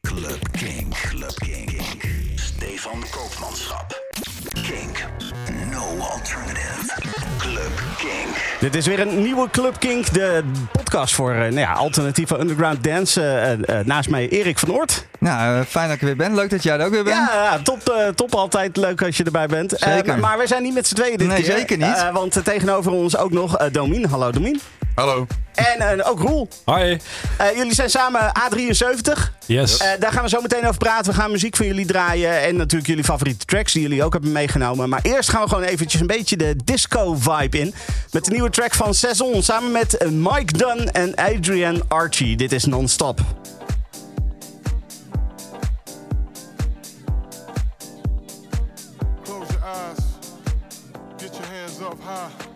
Club Kink. Club Kink. Stefan Koopmanschap. Kink. No alternative. Club Kink. Dit is weer een nieuwe Club Kink, de podcast voor eh, nou ja, alternatieve underground dance. Eh, eh, naast mij Erik van Oort. Nou, fijn dat ik er weer ben. Leuk dat jij er ook weer bent. Ja, ja, top, top altijd. Leuk als je erbij bent. Eh, Zeker. maar, maar we zijn niet met z'n tweeën dit Nee, keer. zeker niet. Eh, want tegenover ons ook nog Domien. Hallo Domien. Hallo. En eh, ook Roel. Hoi. Eh, jullie zijn samen A73. Yes. Eh, daar gaan we zo meteen over praten. We gaan muziek van jullie draaien. En natuurlijk jullie favoriete tracks die jullie ook hebben meegenomen. Maar eerst gaan we gewoon eventjes een beetje de disco-vibe in. Met de nieuwe track van Saison. Samen met Mike Dunn en Adrian Archie. Dit is non-stop. Close your eyes. Get your hands up high.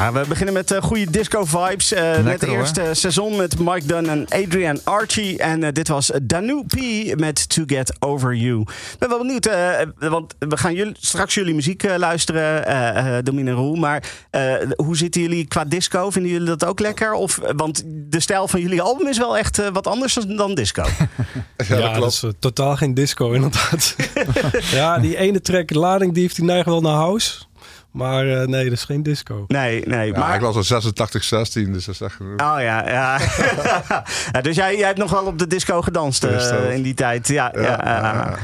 Ja, we beginnen met eh, goede disco-vibes. Eh net Lekker, het eerste seizoen met Mike Dunn en Adrian Archie. En eh, dit was Danu P met To Get Over You. Ik ben wel benieuwd, eh, want we gaan jullie, straks jullie muziek eh, luisteren, eh eh Domine Roel. Maar eh, hoe zitten jullie qua disco? Vinden jullie dat ook lekker? Of, eh, want de stijl van jullie album is wel echt eh, wat anders dan disco. Ja, Ja, dat is eh, totaal geen disco inderdaad. ja, die ene track, Lading Dief, die neigt wel naar house. Maar eh, nee, dat is geen disco. Nee, nee. Ja, maar, ik was al 86, 16, dus dat is echt genoeg. Oh ja, ja. Ja, dus jij, jij hebt nog wel op de disco gedanst eh, in die tijd. Ja, ja.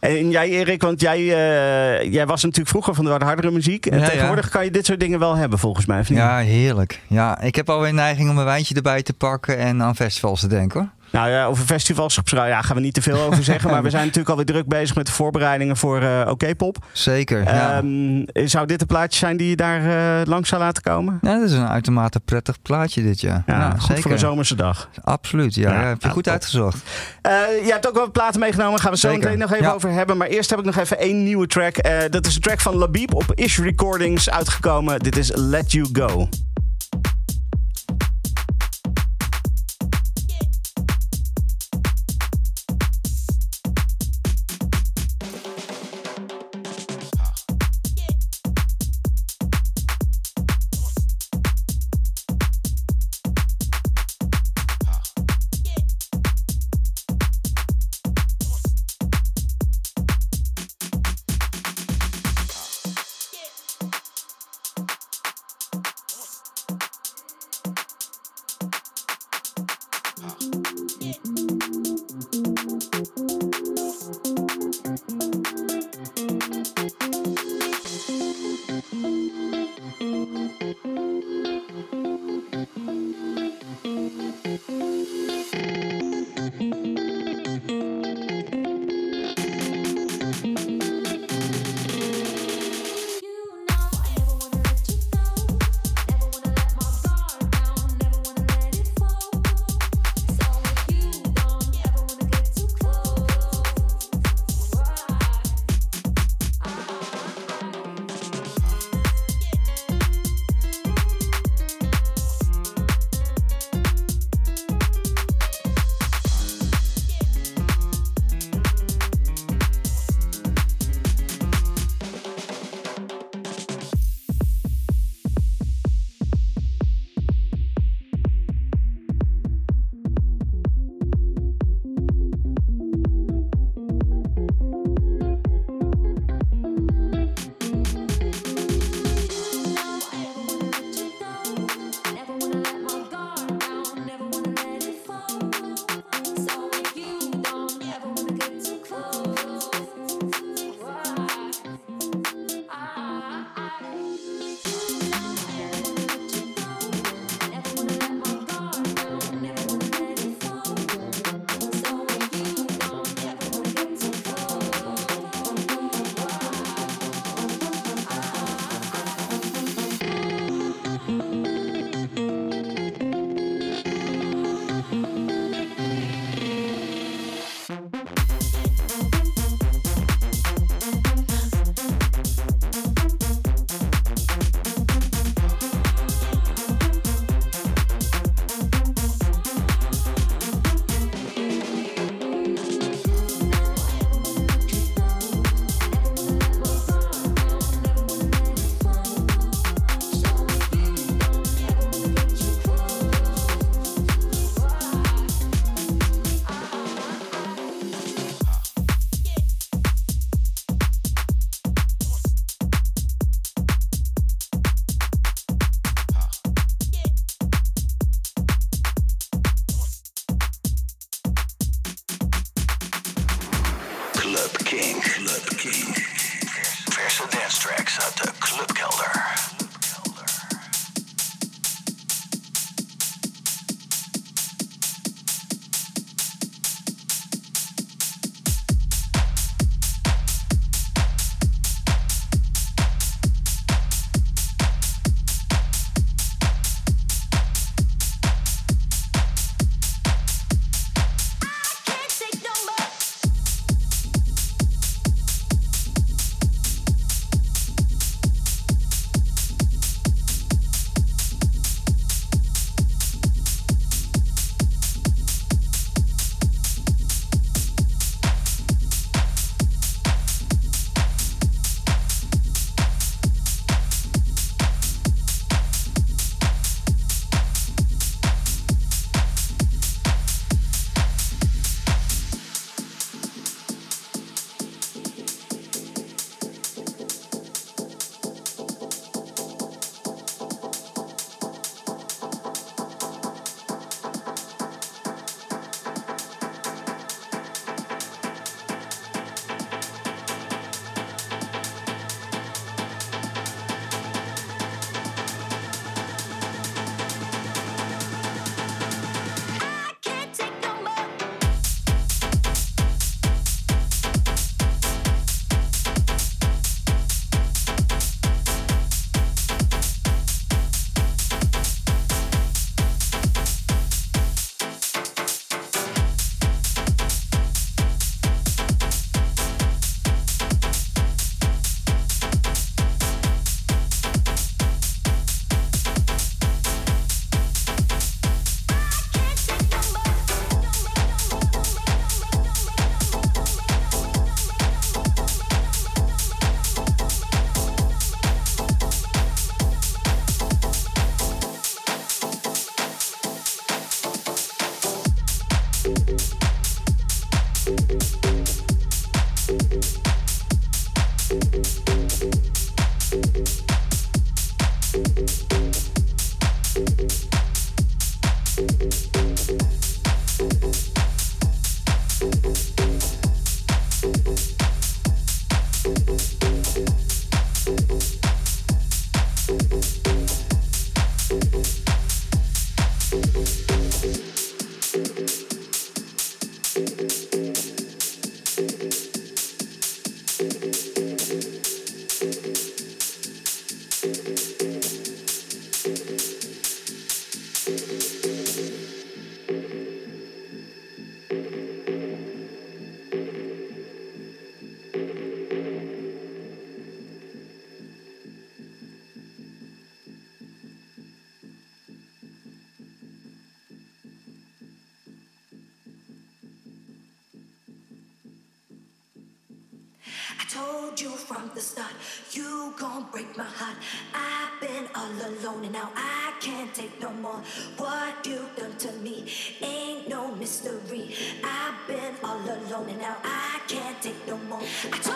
En jij Erik, want jij, eh, jij was natuurlijk vroeger van de wat hardere muziek. En Ja, ja. tegenwoordig kan je dit soort dingen wel hebben volgens mij. Of niet? Ja, heerlijk. Ja, ik heb alweer neiging om een wijntje erbij te pakken en aan festivals te denken hoor. Nou ja, over festivals ja, gaan we niet te veel over zeggen. Maar we zijn natuurlijk alweer druk bezig met de voorbereidingen voor eh OK Pop. Zeker. Ja. Ehm, zou dit een plaatje zijn die je daar eh, langs zou laten komen? ja, dat is een uitermate prettig plaatje dit jaar. Ja, Ja, goed zeker. voor een zomerse dag. Absoluut, ja. Ja, ja, heb je ja, goed top. uitgezocht. Eh, je hebt ook wel wat platen meegenomen. Gaan we zo meteen nog even Ja. over hebben. Maar eerst heb ik nog even één nieuwe track. Eh, dat is een track van Labib op Ish Recordings uitgekomen. Dit is Let You Go. And now I can't take no more.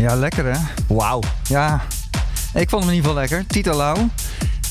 Ja, lekker hè? Wauw. Ja, ik vond hem in ieder geval lekker. Tita Lau.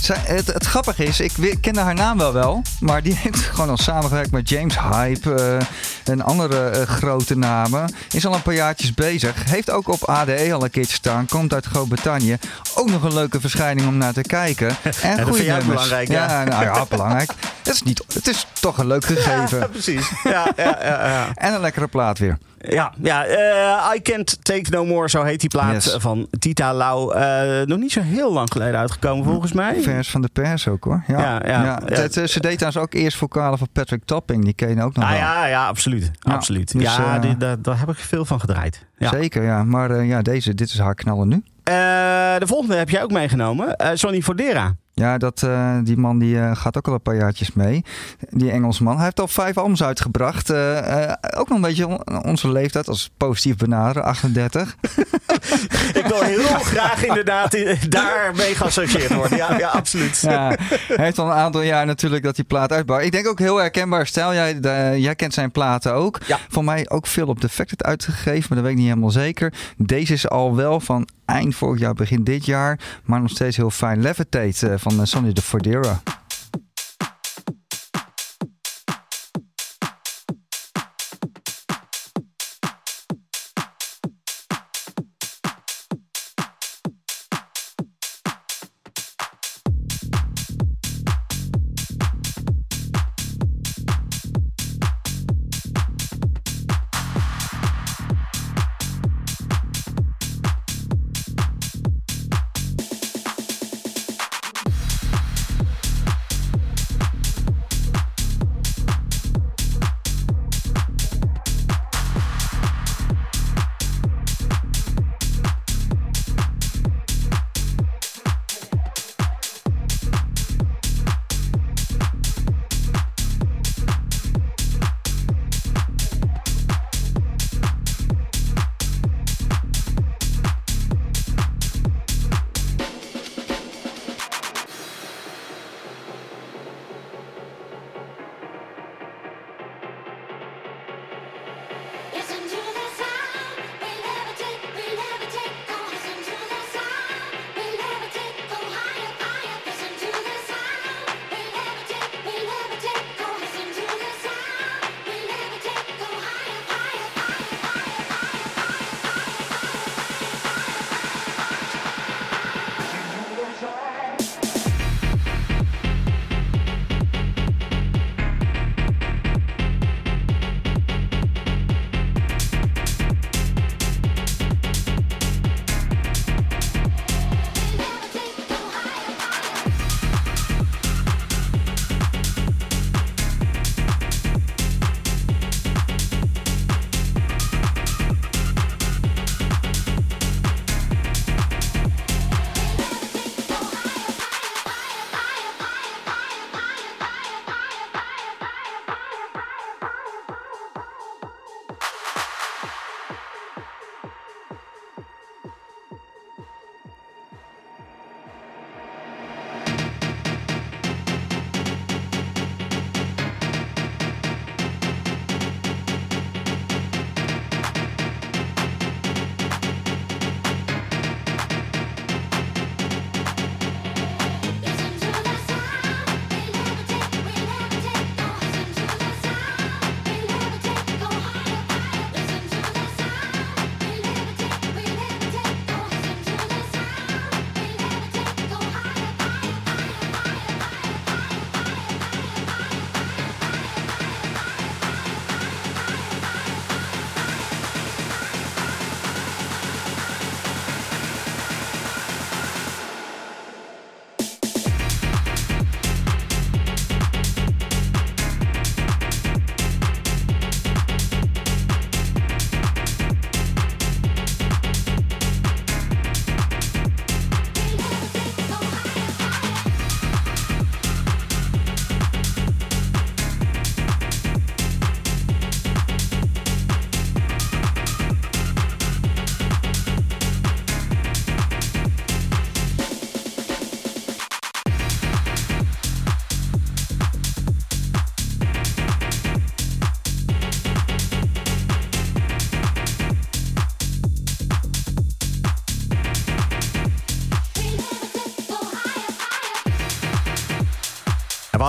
Zij, het, het grappige is, ik kende haar naam wel wel, maar die heeft gewoon al samengewerkt met James Hype eh, en andere eh, grote namen. Is al een paar jaartjes bezig. Heeft ook op ADE al een keertje staan. Komt uit Groot-Brittannië. Ook nog een leuke verschijning om naar te kijken. En dat goede vind jij nummers. belangrijk, ja. ja? nou ja, belangrijk. Het is, niet, het is toch een leuk gegeven. Ja, precies. Ja, ja, ja, ja. En een lekkere plaat weer. Ja, ja eh, I Can't Take No More, zo heet die plaat Yes. van Tita Lau. Eh, nog niet zo heel lang geleden uitgekomen, volgens mij. Vers van de pers ook hoor. Ja, Ja. Het, ze deed trouwens ook eerst vocalen van Patrick Topping. Die ken je ook nog Ah, wel. ja, ja, absoluut. Ja, absoluut. dus, ja, eh, die- daar, daar heb ik veel van gedraaid. Zeker, ja. Maar ja, deze, dit is haar knallen nu. De volgende heb jij ook meegenomen. Sonny Fodera. Ja, dat, eh, die man die eh, gaat ook al een paar jaartjes mee. Die Engelsman. Hij heeft al vijf albums uitgebracht. Eh, ook nog een beetje on- onze leeftijd als positief benaderen, 38. Ik wil heel graag inderdaad daarmee geassocieerd worden. Ja, ja absoluut. Ja, hij heeft al een aantal jaar natuurlijk dat die plaat uitbouwt. Ik denk ook heel herkenbaar. Stel, jij, de- jij kent zijn platen ook. Ja. Voor mij ook veel op Defected uitgegeven, maar dat weet ik niet helemaal zeker. Deze is al wel van eind vorig jaar, begin dit jaar. Maar nog steeds heel fijn. Levitate eh, van Sonny de Fordera.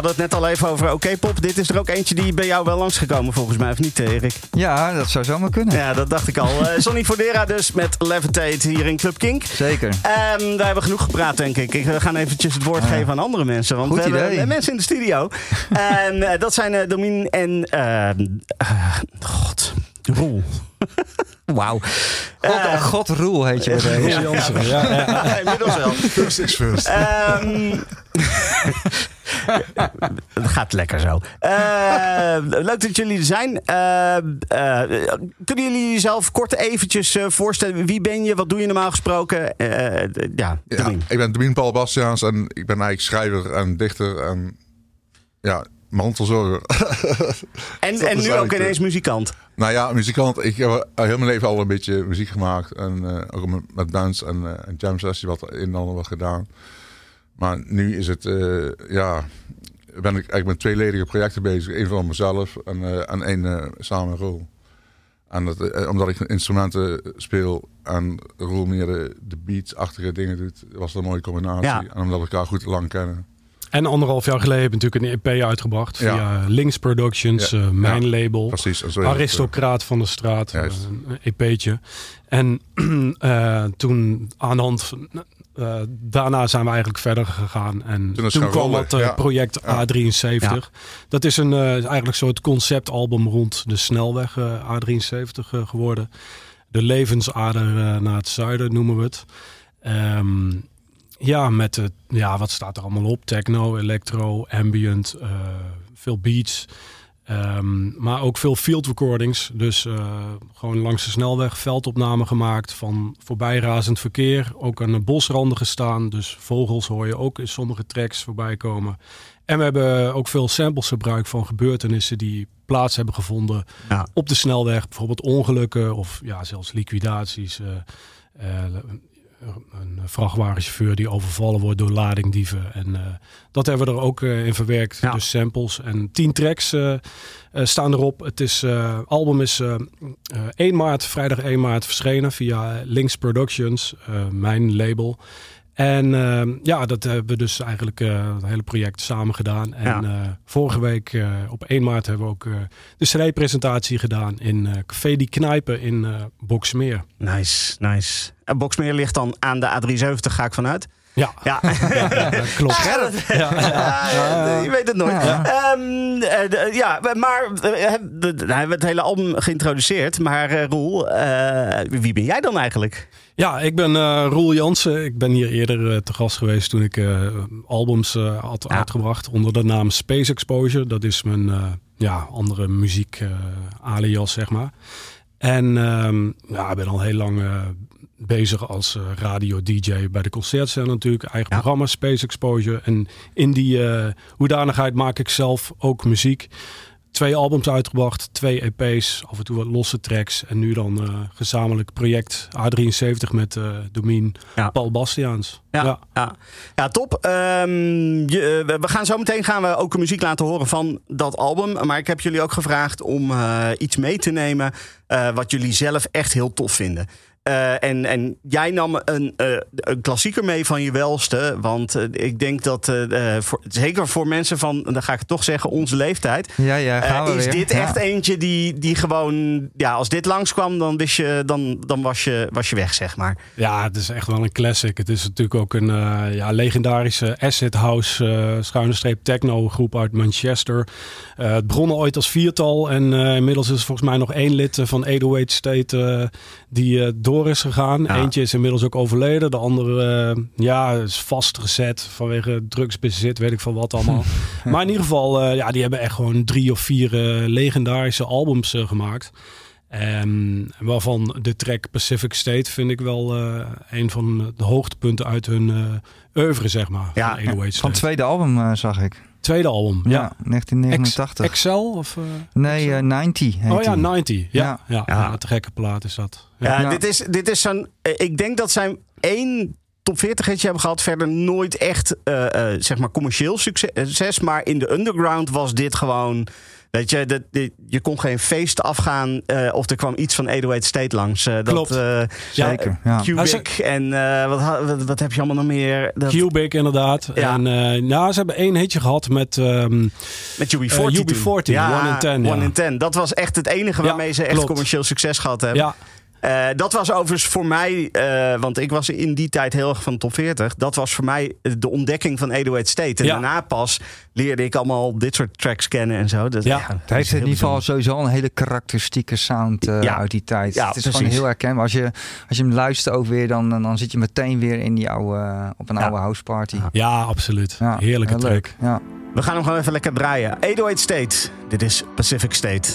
Hadden het net al even over Oké Pop. Dit is er ook eentje die bij jou wel langsgekomen volgens mij, of niet eh, Erik? Ja, dat zou zomaar kunnen. Ja, dat dacht ik al. Eh Sonny Fodera dus met Levitate hier in Club Kink. Zeker. Ehm, we hebben genoeg gepraat, denk ik. Ik- We gaan eventjes het woord geven aan andere mensen. Want Goed we hebben idee. mensen in de studio. en eh, dat zijn Domien en... ehm, eh, God, Roel. Wauw. God, Eh, God Roel heet je. bij. Jansen, ja, ja. Inmiddels wel. First is first. Ehm, Het gaat lekker zo. Eh, leuk dat jullie er zijn. Eh, eh, kunnen jullie jezelf kort eventjes voorstellen? Wie ben je? Wat doe je normaal gesproken? Ja, Ja, ik ben Domien Paul Bastiaans en ik ben eigenlijk schrijver en dichter en ja, mantelzorger. En, en nu ook ineens muzikant. nou ja, muzikant. Ik heb heel mijn leven al een beetje muziek gemaakt. En ook met, bands en een jam sessie wat in en ander wat gedaan. Maar nu is het, eh, ja, ben ik eigenlijk met tweeledige projecten bezig. Eén van mezelf en, eh, en één eh, samen met Roel. En dat, omdat ik instrumenten speel en Roel meer de, de beats-achtige dingen doet, was dat een mooie combinatie. Ja. En omdat we elkaar goed lang kennen. En anderhalf jaar geleden heb ik natuurlijk een EP uitgebracht. Ja. Via Links Productions, Ja. mijn Ja, label. Precies. Aristocraat van de straat, een EP'tje. En eh, toen aan de hand van, eh, daarna zijn we eigenlijk verder gegaan. En Toen kwam rollen, het eh, project Ja. A73. Dat is een eh, eigenlijk een soort conceptalbum rond de snelweg eh, A73 eh, geworden. De levensader eh, naar het zuiden noemen we het. Ehm, ja, met het, ja, wat staat er allemaal op? Techno, electro, ambient, eh, veel beats. Ehm, maar ook veel field recordings. Dus eh, gewoon langs de snelweg veldopnamen gemaakt van voorbijrazend verkeer. Ook aan de bosranden gestaan. Dus vogels hoor je ook in sommige tracks voorbij komen. En we hebben ook veel samples gebruikt van gebeurtenissen die plaats hebben gevonden Ja. op de snelweg. Bijvoorbeeld ongelukken of ja, zelfs liquidaties. eh, eh, een vrachtwagenchauffeur die overvallen wordt door ladingdieven. En eh, dat hebben we er ook eh, in verwerkt. Ja. Dus samples en tien tracks eh, staan erop. Het is, album is eh, eh, 1 maart, vrijdag 1 maart verschenen via Links Productions, mijn label. En eh, ja, dat hebben we dus eigenlijk eh, het hele project samen gedaan. En Ja. eh, vorige week eh, op 1 maart hebben we ook de CD-presentatie gedaan in Café Die Knijpen in Boksmeer. Nice, nice. En Boksmeer ligt dan aan de A370, ga ik vanuit. Ja, Ja. klopt. Ja, Ja, je weet het nooit. Ja. Ehm, eh, ja, maar eh, we de- hij hebben het hele album geïntroduceerd. Maar eh, Roel, eh, wie ben jij dan eigenlijk? Ja, ik ben eh, Roel Jansen. Ik ben hier eerder eh, te gast geweest toen ik eh, albums eh, had Ja. uitgebracht onder de naam Space Exposure. Dat is mijn eh, ja, andere muziek eh, alias, zeg maar. En ehm, ja, ik ben al heel lang eh, bezig als eh, radio-dj bij de concertcel natuurlijk. Eigen Ja. programma Space Exposure. En in die eh, hoedanigheid maak ik zelf ook muziek. Twee albums uitgebracht, twee EP's, af en toe wat losse tracks. En nu dan eh, gezamenlijk project A73 met eh Domien Ja. Paul Bastiaans. Ja, ja. ja. top. Ehm, je, we gaan zo meteen gaan we ook muziek laten horen van dat album. Maar ik heb jullie ook gevraagd om iets mee te nemen wat jullie zelf echt heel tof vinden. Eh, en, en jij nam een, eh, een klassieker mee van je welste. Want eh, ik denk dat, eh, eh, voor, zeker voor mensen van, dan ga ik het toch zeggen, onze leeftijd. Ja, ja, gaan we eh, is weer. dit Ja. echt eentje die, die gewoon, ja, als dit langskwam, dan, wist je, dan, dan was, je, was je weg, zeg maar. Ja, het is echt wel een classic. Het is natuurlijk ook een eh, ja, legendarische acid house eh schuine streep techno groep uit Manchester. Eh, het begon ooit als viertal en eh, inmiddels is er volgens mij nog één lid van 808 State eh, die eh, door is gegaan. Ja. Eentje is inmiddels ook overleden. De andere eh, ja, is vastgezet vanwege drugsbezit, weet ik van wat allemaal. maar in ieder geval, eh, ja, die hebben echt gewoon drie of vier eh, legendarische albums gemaakt. Ehm, waarvan de track Pacific State vind ik wel een van de hoogtepunten uit hun eh oeuvre, zeg maar. Ja, van 808 Van het tweede album zag ik. Tweede album, Ja, ja. 1989. Ex- Excel? Of, eh, nee, eh 90 heet oh ja, die. 90. Ja, ja. Ja. ja. Ja. te gekke plaat is dat. Ja. Ja, Ja. Dit, is, dit is zo'n. eh, Ik denk dat zij één top 40 hitje hebben gehad. Verder nooit echt, eh, eh, zeg maar, commercieel succes. Maar in de underground was dit gewoon. Weet je, je kon geen feest afgaan eh, of er kwam iets van 808 State langs. Eh, dat, Klopt. eh, Zeker, ja. Cubic en eh, wat, wat, wat heb je allemaal nog meer? Dat, Cubic inderdaad. Ja. En eh, nou, ze hebben één hitje gehad met... ehm, met UB40. Eh, toen. UB40, ja, One in Ten, ja. One in Ten. Dat was echt het enige Ja, waarmee ze echt klopt. commercieel succes gehad hebben. ja, Eh, dat was overigens voor mij, eh, want ik was in die tijd heel erg van top 40. Dat was voor mij de ontdekking van 808 State. En Ja. daarna pas leerde ik allemaal dit soort tracks kennen en zo. Dat, Ja. dat Het is heeft in ieder geval sowieso een hele karakteristieke sound eh, Ja. uit die tijd. Ja, het is precies. gewoon heel herkenbaar. Als je, als je hem luistert ook weer, dan, dan zit je meteen weer in die oude, op een Ja. oude house party. Ja. ja, absoluut. Heerlijke heel track. leuk. Ja. We gaan hem gewoon even lekker draaien. 808 State. Dit is Pacific State.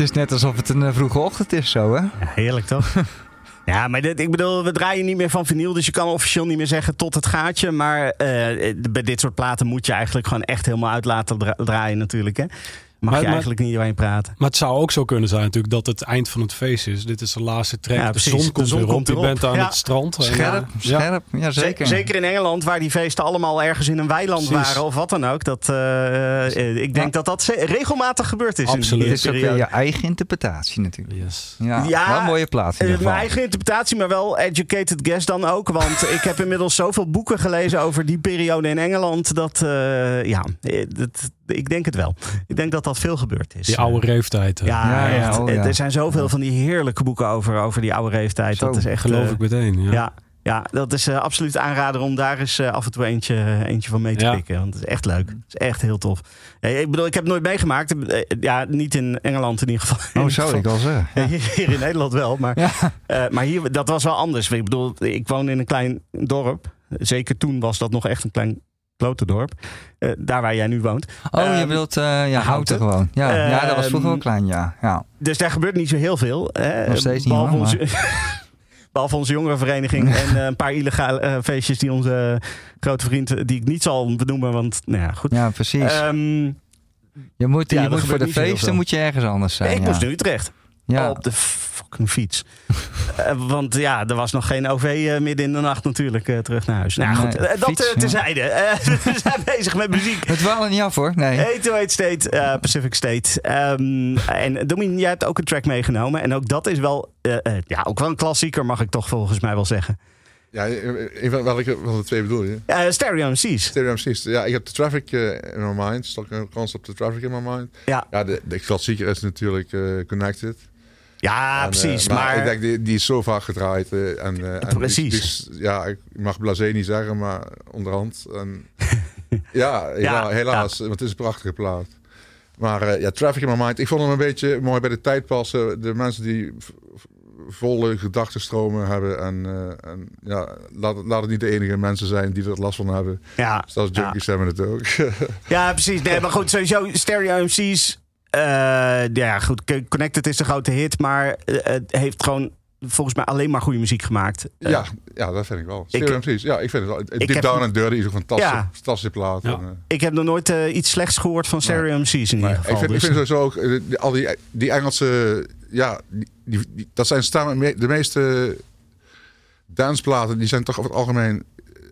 Het is net alsof het een eh, vroege ochtend is zo, hè? Ja, heerlijk toch? Ja, maar dit, ik bedoel, we draaien niet meer van vinyl, dus je kan officieel niet meer zeggen tot het gaatje. Maar eh, bij dit soort platen moet je eigenlijk gewoon echt helemaal uit laten dra- draaien natuurlijk. Hè? Mag Maar- je maar- eigenlijk niet doorheen praten. Maar het zou ook zo kunnen zijn natuurlijk dat het eind van het feest is. Dit is de laatste track. Ja, de zon De komt zon weer komt op. Je bent aan Ja. het strand. en, Scherp, eh, ja. scherp. Ja, zeker. Zeker in Engeland, waar die feesten allemaal ergens in een weiland Precies. waren of wat dan ook. Dat, eh, eh, ik denk Ja. dat dat regelmatig gebeurd is. Absoluut. Het is ook weer periode. je eigen interpretatie natuurlijk. Yes. Ja, Ja, wel een mooie plaats in Eh, ieder geval. Mijn eigen interpretatie, maar wel educated guess dan ook. Want ik heb inmiddels zoveel boeken gelezen over die periode in Engeland. Dat, eh, ja, eh, dat, ik denk het wel. Ik denk dat dat veel gebeurd is. Die oude reeftijd. Ja, Ja, ja, echt. oh ja. er zijn zoveel van die heerlijke boeken over, over die oude reeftijd. Zo, dat is echt, Geloof eh, ik meteen. Ja. Ja. Dat is eh, absoluut aanrader om daar eens eh, af en toe eentje, eentje van mee te Ja. pikken. Want het is echt leuk. Het is echt heel tof. Eh, ik bedoel, ik heb het nooit meegemaakt. Eh, Ja, niet in Engeland in ieder geval. Oh, ieder zo, geval. ik al zeggen. Ja, hier, in Nederland wel, maar, Ja. eh, maar hier, dat was wel anders. Ik bedoel, ik woon in een klein dorp. Zeker toen was dat nog echt een klein klote dorp. Eh, daar waar jij nu woont. Oh, je Ehm, bedoelt uh, ja, Houten. gewoon. Ja, ja, dat was vroeger wel Ehm, klein, ja. ja. Dus daar gebeurt niet zo heel veel. Hè? Nog steeds niet, behalve, behalve onze jongerenvereniging en eh, een paar illegale eh, feestjes die onze grote vriend, eh, die ik niet zal benoemen, want nou ja, goed. Ja, precies. Ehm, je moet, ja, je moet voor de feesten moet je ergens anders zijn. ik ja. moest nu Utrecht. Ja. Op de fucking fiets. Eh, want ja, er was nog geen OV eh, midden in de nacht natuurlijk eh, terug naar huis. Nou Nee, goed, dat fiets, ja. terzijde. Eh, we zijn bezig met muziek. Het dwalen niet af hoor. Nee. 808 State, eh, Pacific State. Ehm, en Domien, jij hebt ook een track meegenomen. En ook dat is wel, eh, eh, ja, ook wel een klassieker, mag ik toch volgens mij wel zeggen. Ja, even welke van de twee bedoel je? Eh, Stereo MC's. Stereo MC's. Ja, ik heb de traffic in my mind. Stok een concept de traffic in my mind. Ja, Ja, de, de klassieker is natuurlijk eh, Connected. Ja En, eh, precies. maar, maar ik denk, die, die is zo vaak gedraaid. eh, en, eh, en Precies. is- ja, ik mag blasé niet zeggen, maar onderhand. En, ja, hela- helaas, want het is een prachtige plaat. Maar ja, Traffic in My Mind. Ik vond hem een beetje mooi bij de tijd passen. De mensen die volle gedachtenstromen hebben. En, en ja, laat, het- laat het niet de enige mensen zijn die er last van hebben. ja, Zelfs ja. junkies hebben het ook. ja, precies. Nee, maar goed, sowieso Stereo MC's. Eh, ja, goed. Connected is de grote hit, maar eh, het heeft gewoon volgens mij alleen maar goede muziek gemaakt. Eh, ja, ja, dat vind ik wel. Ik- Stereo MC's. Ja, ik vind het wel. Ik Deep heb- Down and Dirty is ook een fantastische, Ja. fantastische plaat. Ja. En, Ik heb nog nooit iets slechts gehoord van Stereo MC's in ieder geval. ik vind, ik dus- vind sowieso ook, die- al die, die Engelse, ja, die, die, die- dat zijn stemmen, me- de meeste danceplaten, die zijn toch over het algemeen,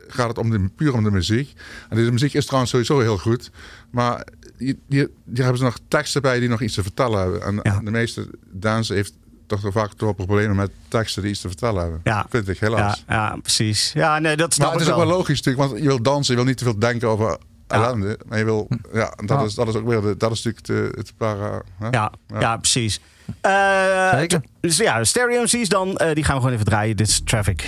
gaat het om de, puur om de muziek. En deze muziek is trouwens sowieso heel goed, maar die, die, die hebben ze nog teksten bij die nog iets te vertellen hebben. En Ja. de meeste dansen heeft toch wel vaak toch wel problemen met teksten die iets te vertellen hebben. Ja. Vind ik, ja, helaas. ja, precies. Ja, nee, dat snap Maar het ik is ook wel. logisch natuurlijk, want je wil dansen, je wil niet te veel denken over ellende. Maar je wil, ja, en dat, Ja. is, dat is ook weer, de, dat is natuurlijk het, het para... hè? Ja, ja. Ja. precies. Eh, Zeker. Dus ja, Stereo MC's dan, eh, die gaan we gewoon even draaien. Dit is Traffic.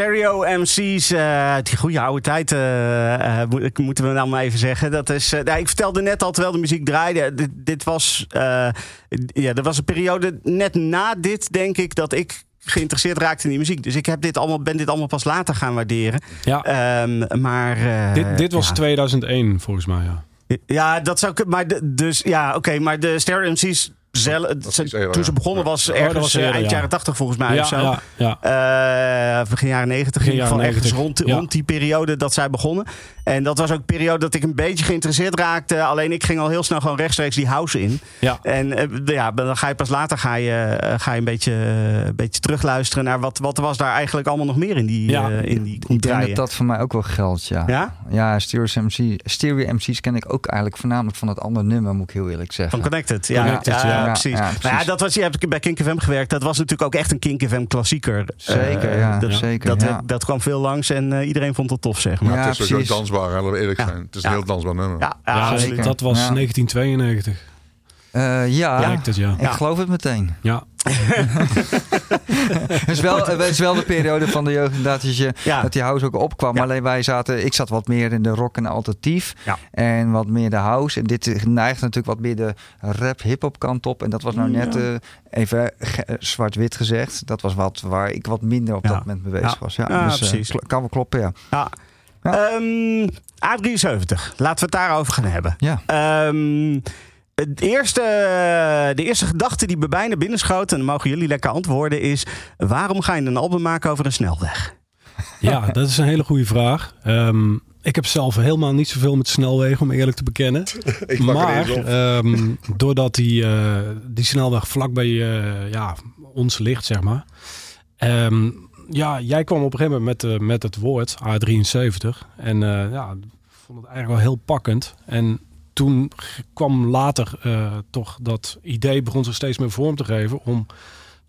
Stereo MC's, eh, die goede oude tijd, eh, eh, moet- moeten we nou maar even zeggen. Dat is, nou, ik vertelde net al, terwijl de muziek draaide, dit, dit was, ja, er was een periode net na dit, denk ik, dat ik geïnteresseerd raakte in die muziek. Dus ik heb dit allemaal, ben dit allemaal pas later gaan waarderen. Ja. Ehm, maar, dit, dit was ja. 2001 volgens mij, ja. Ja, dat zou kunnen. Maar de, dus ja, oké, maar de Stereo MC's zelf, toen ze ja. begonnen was Oh, ergens was eh, eind ja. jaren 80 volgens mij ja, of zo. ja, ja. Eh, begin jaren 90, in ieder geval jaren ergens 90, rond, ja. rond die periode dat zij begonnen. En dat was ook een periode dat ik een beetje geïnteresseerd raakte. Alleen ik ging al heel snel gewoon rechtstreeks die house in. Ja. En eh, ja, dan ga je pas later ga je, eh, ga je een, beetje, eh, een beetje terugluisteren naar wat, wat was daar eigenlijk allemaal nog meer in die, Ja. eh, in die Ik denk dat dat voor mij ook wel geldt, ja. Ja? Ja, Stereo, MC, Stereo MC's ken ik ook eigenlijk voornamelijk van het andere nummer, moet ik heel eerlijk zeggen. Van Connected, ja, Connected, ja, ja. precies. Ja, Nou ja, dat was, je hebt bij Kink FM gewerkt. Dat was natuurlijk ook echt een Kink FM klassieker. Zeker, ja, dat, zeker, Dat, ja. dat kwam veel langs en iedereen vond het tof, zeg maar. Ja, het is ook precies. Dansbaar, laten we eerlijk Ja. zijn. Het is een heel dansbaar nummer. Ja, ja, Ja, absoluut. zeker. dat was Ja. 1992. Eh, ja, Lijkt het, ja. ik geloof het meteen. Ja, Het is wel, het is wel de periode van de jeugd inderdaad dat, je, Ja. dat die house ook opkwam. Ja. Alleen wij zaten, ik zat wat meer in de rock en alternatief. Ja. En wat meer de house. En dit neigt natuurlijk wat meer de rap hip-hop kant op. En dat was nou net Ja. eh, even ge- eh, zwart-wit gezegd. Dat was wat waar ik wat minder op Ja. dat moment mee bezig Ja. was. Ja, Ja, dus, eh, precies. kan wel kloppen, ja. Ja. Ja. Ehm, A73, laten we het daarover gaan hebben. Ja. Ehm, het eerste, de eerste gedachte die bij mij naar binnen schoot, en dan mogen jullie lekker antwoorden, is: waarom ga je een album maken over een snelweg? ja dat is een hele goede vraag. Ehm, ik heb zelf helemaal niet zoveel met snelwegen, om eerlijk te bekennen. Ik maar ehm, doordat die, eh, die snelweg vlak bij eh, ja, ons ligt, zeg maar. Ehm, ja, jij kwam op een gegeven moment met, eh, met het woord A73. En eh, ja, ik vond het eigenlijk wel heel pakkend. En toen kwam later eh, toch dat idee begon zich steeds meer vorm te geven om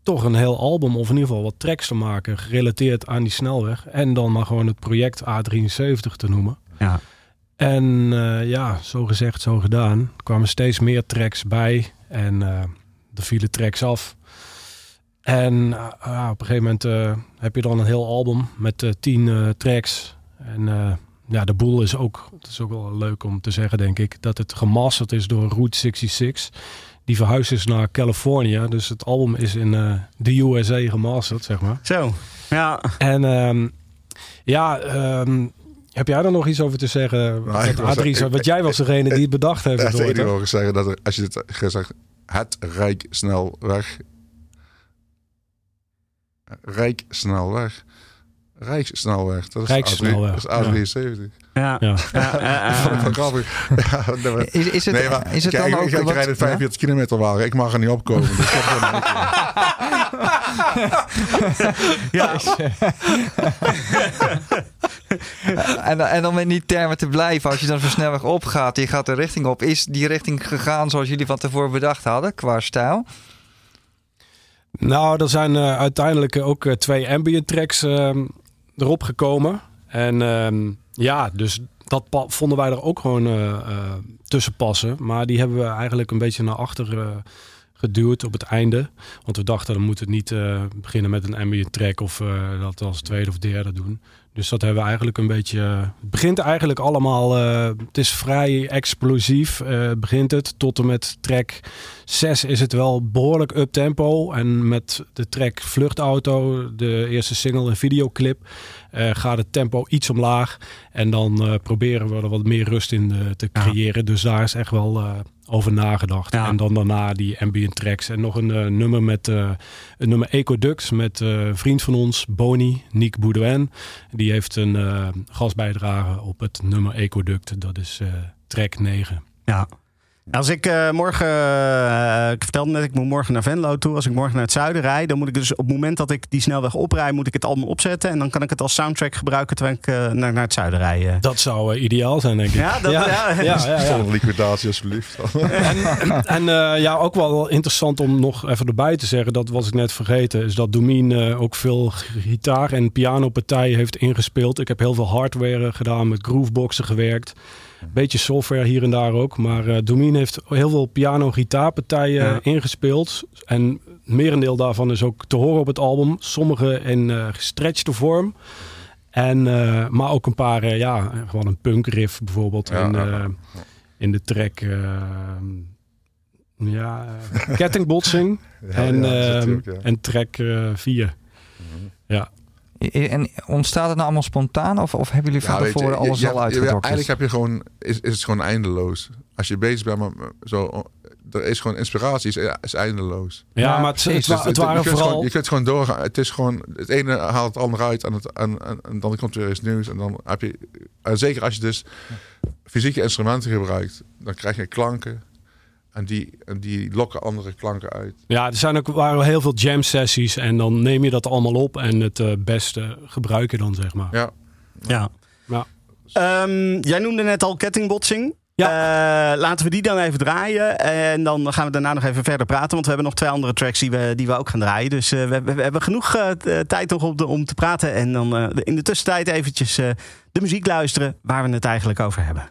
toch een heel album of in ieder geval wat tracks te maken gerelateerd aan die snelweg. En dan maar gewoon het project A73 te noemen. Ja. En ja, zo gezegd, zo gedaan. Er kwamen steeds meer tracks bij en eh er vielen tracks af. En eh, ja, op een gegeven moment eh, heb je dan een heel album met eh, tien eh, tracks. En eh, ja, de boel is ook, het is ook wel leuk om te zeggen, denk ik, dat het gemasterd is door Route 66. Die verhuisd is naar Californië. Dus het album is in eh, de USA gemasterd, zeg maar. Zo. Ja. En ehm, ja, ehm, heb jij er nog iets over te zeggen? Nou, ik Wat was- A3 ik- want jij was degene die het bedacht heeft. Het hè? horen zeggen dat er, als je dit gezegd het Rijk snel weg. Rijk snel weg. Rijkssnelweg. Dat is Rijkssnelweg, A3, dat is A73. Ja. Ja. Ja, ja, ja. grappig. Ja, Is, is het, nee, maar is het kijk, dan ook ik, ik wat- rijd een 45 kilometer wagen. Ik mag er niet opkomen. Dus Ja. En, en om in die termen te blijven, als je dan zo snelweg opgaat, je gaat de richting op. Is die richting gegaan zoals jullie van tevoren bedacht hadden, qua stijl? Nou, er zijn eh, uiteindelijk ook eh, twee ambient tracks ehm, erop gekomen. En ehm, ja, dus dat vonden wij er ook gewoon eh, tussen passen. Maar die hebben we eigenlijk een beetje naar achter geduwd op het einde. Want we dachten, dan moet het niet eh, beginnen met een ambient track of eh, dat als tweede of derde doen. Dus dat hebben we eigenlijk een beetje... eh, het begint eigenlijk allemaal... het is vrij explosief, begint het. Tot en met track 6 is het wel behoorlijk up-tempo. En met de track Vluchtauto, de eerste single en videoclip... gaat het tempo iets omlaag. En dan proberen we er wat meer rust in te Ja. creëren. Dus daar is echt wel over nagedacht. Ja. En dan daarna die ambient tracks. En nog een eh, nummer met eh, een nummer Ecoduct met eh, een vriend van ons, Boni, Nick Boudouin. Die heeft een gastbijdrage op het nummer Ecoduct. Dat is track 9. Ja. Als ik eh, morgen, eh, ik vertelde net, ik moet morgen naar Venlo toe. Als ik morgen naar het zuiden rijd, dan moet ik dus op het moment dat ik die snelweg oprijd, moet ik het album opzetten. En dan kan ik het als soundtrack gebruiken terwijl ik eh, naar, naar het zuiden rijd. Dat zou ideaal zijn, denk ik. Ja, dat- ja. ja, ja, liquidatie alsjeblieft. En eh, ja, ook wel interessant om nog even erbij te zeggen, dat was ik net vergeten, is dat Domien eh, ook veel gitaar- en pianopartijen heeft ingespeeld. Ik heb heel veel hardware gedaan, met grooveboxen gewerkt. Beetje software hier en daar ook. Maar eh Domien heeft heel veel piano-gitaarpartijen Ja. ingespeeld. En merendeel daarvan is ook te horen op het album. Sommige in eh gestretchte vorm. En, eh, maar ook een paar, eh, ja, gewoon een punk riff bijvoorbeeld. Ja, in, ja, eh, ja. in de track, eh, ja, eh, kettingbotsing. En, eh, en track 4. Ja. En ontstaat het nou allemaal spontaan? Of, of hebben jullie van je, tevoren je- alles je al je- uitgedokterd? Eigenlijk heb je gewoon, is, is het gewoon eindeloos. Als je bezig bent met met zo, er is gewoon inspiratie, is, is eindeloos. Ja, Ja, maar het, het, Dus het je waren kunt vooral... Gewoon, je kunt gewoon doorgaan. Het is gewoon, het ene haalt het andere uit en, het, en, en, en dan komt er weer iets nieuws. En dan heb je, en zeker als je dus fysieke instrumenten gebruikt, dan krijg je klanken. En die, en die lokken andere klanken uit. Ja, er zijn ook, waren heel veel jam sessies en dan neem je dat allemaal op en het eh, beste gebruik je dan, zeg maar. Ja, Ja. Ja. Ehm, jij noemde net al kettingbotsing. Ja. Eh, laten we die dan even draaien. En dan gaan we daarna nog even verder praten. Want we hebben nog twee andere tracks die we, die we ook gaan draaien. Dus eh, we, hebben genoeg tijd nog op de, om te praten. En dan eh, in de tussentijd eventjes eh, de muziek luisteren waar we het eigenlijk over hebben.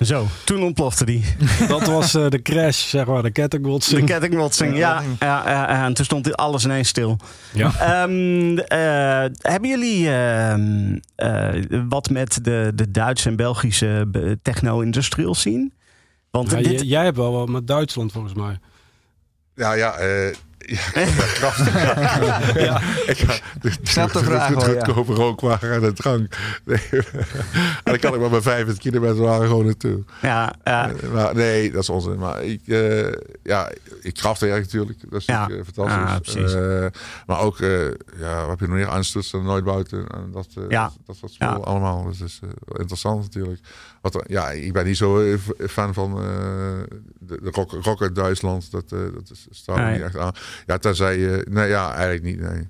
Zo, toen ontplofte die. Dat was eh, de crash, zeg maar, de De kettingbotsing. kettingbotsing, ja. ja, ja, ja, en toen stond alles ineens stil. Ja. Ehm, eh, hebben jullie ehm, eh, wat met de, de Duitse en Belgische be- techno-industrial scene? Want Ja, dit, jij hebt wel wat met Duitsland volgens mij. Ja, ja, eh ja, ja, krachtig. ja. Ik ga snap de vraag wel, ja. kopen rookwagen en de drank. Nee. en dan kan ik maar bij 25 kilometer waren gewoon naartoe. ja, ja, Eh, maar nee, dat is onzin. Maar ik, eh ja, ik krachtwerk natuurlijk. Dat is Ja. natuurlijk eh, fantastisch. Precies. Eh, maar ook, ja, wat heb je nog meer? Aanstoetsen, nooit buiten. En dat, Ja. dat, dat Ja. allemaal. Dat is wel interessant natuurlijk. Wat, ja, ik ben niet zo eh, fan van eh, de, de rock, rock uit Duitsland. Dat, eh, dat is, staat Nee. niet echt aan. Ja, tenzij je... nee, ja, eigenlijk niet, nee.